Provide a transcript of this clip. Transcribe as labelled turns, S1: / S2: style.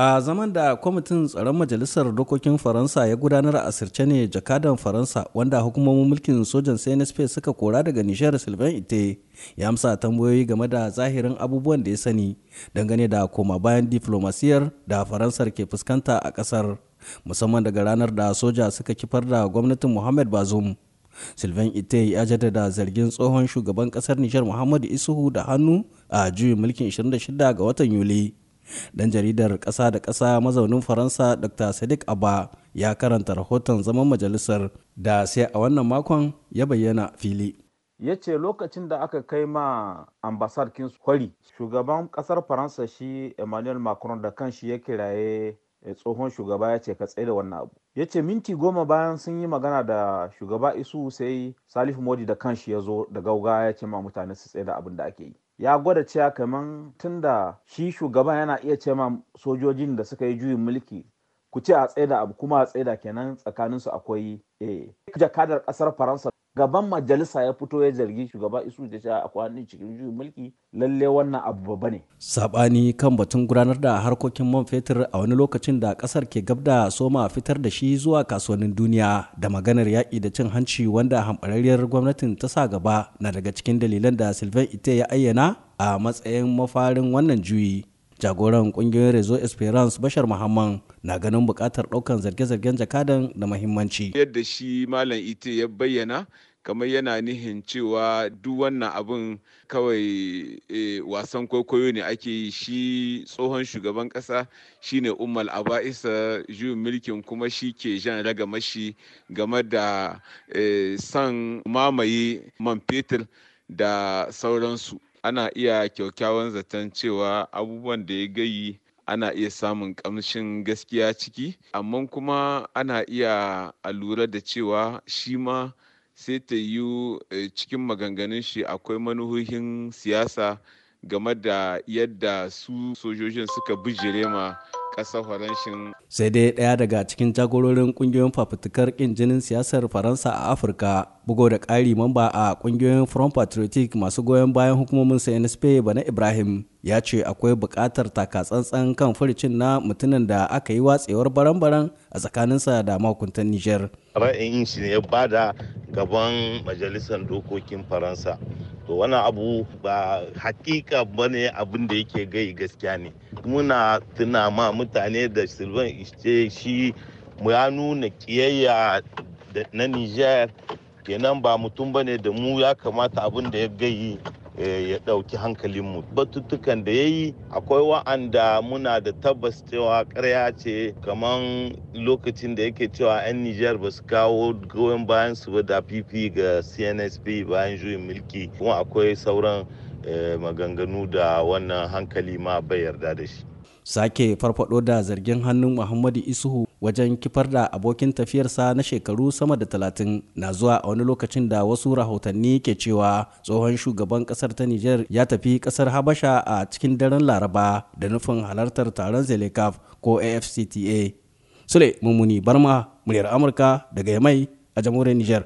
S1: A zaman da kwamitin tsaron majalisar dokokin Faransa ya gudanar a asirce ne jakadan Faransa wanda hukumomin mulkin sojan CNSP suka kora daga Nijar Sylvain Ite ya amsa tambayoyi game da zahirin abubuwan da ya sani dangane da koma bayan diflomasiyar da Faransar ke fuskanta a ƙasar musamman daga ranar da soja suka kifar da gwamnatin Muhammad Bazoum. Sylvain Ite ya jaddada zargin tsohon shugaban ƙasar Nijar Muhammadu Isuhu da hannu a juyin mulkin 26 ga watan Yuli. Dan jaridar ƙasa da ƙasa mazaunin faransa dr. Sadiq abba ya karanta rahoton zaman majalisar da sai a wannan makon ya bayyana fili.
S2: Ya ce lokacin da aka kai ma ambasar kwari shugaban ƙasar faransa shi emmanuel macron da kanshi ya kiraye tsohon shugaba ya ce ka tsaye da wannan abu. Ya ce minti goma bayan sun yi magana da shugaba isu sai salif modi da kanshi ya zo da gauga ya ce ma mutane su tsaye da abin da ake yi. Ya gwada cewa kaman tunda shi shugaban yana iya ce ma sojojin da suka yi juyin mulki ku ce a tsaida abu kuma a tsaida kenan tsakanin su akwai eh jakadar ƙasar faransa. Gaban majalisa ya fito ya zargi shugaba isu da cewa akwai hannun cikin juyin mulki lalle wannan abu babba ne.
S1: Sabani kan batun gudanar da harkokin man fetur a wani lokacin da ƙasar ke gab da soma fitar da shi zuwa kasuwannin duniya da maganar yaƙi da cin hanci wanda hamɓararriyar gwamnatin ta sa gaba na daga cikin dalilan da sylvain ite ya ayyana a matsayin mafarin wannan juyi. Jagoran ƙungiyoyin rezo esperance bashar muhammad na ganin buƙatar ɗaukan zarge-zargen jakadan da mahimmanci
S3: yadda shi malam ite ya bayyana kamar yana nihin cewa duk wannan abin kawai e, wasan kwaikwayo ne ake yi. Shi tsohon shugaban kasa shine umar aba'isa juyin mulkin kuma shi ke jan ragamashi game da e, son mamaye man fetur da sauransu. Ana iya kyaukyawan zaton cewa abubuwan da ya gayi ana iya samun kamshin gaskiya ciki. Amma kuma ana iya lura da cewa shi ma sai ta yi cikin maganganun shi akwai manuhohin siyasa game da yadda su sojojin suka bijire ma ƙasar faranshin.
S1: sai dai ɗaya daga cikin jagororin ƙungiyoyin fafutukar ƙin jinin siyasar faransa a afirka bugo da ƙari mamba a ƙungiyoyin front patriotic masu goyon bayan hukumomin cnsp bana ibrahim ya ce akwai buƙatar takatsantsan kan furicin na mutumin da aka yi watsewar baran-baran a tsakaninsa da mahukuntan niger
S4: ra'ayin shi ne ya ba da gaban majalisar dokokin faransa. To wannan abu ba hakika ba ne abin da yake gai gaskiya ne. Muna tuna ma mutane da sylvain ishe shi ya nuna kiyayya na niger. Kenan ba mutum ba ne da mu ya kamata abin da ya gayi ya ɗauki hankalinmu. Batuttukan da ya yi akwai wa'anda muna da tabbas cewa karya ce. Kamar lokacin da yake cewa 'yan nijar ba su kawo goyon bayan su ba da fifi ga cnsp bayan juyin mulki. Kuma akwai sauran maganganu da wannan hankali ma bai yarda da shi.
S1: Sake farfado da zargin hannun muhammadu isuhu wajen kifar da abokin tafiyarsa na shekaru sama da talatin. Na zuwa a wani lokacin da wasu rahotanni ke cewa tsohon shugaban ƙasar ta niger ya tafi ƙasar habasha a cikin daren laraba da nufin halartar taron zelekaf ko afcta sule mummuni barma muryar amurka daga yamai a jamhuriyar niger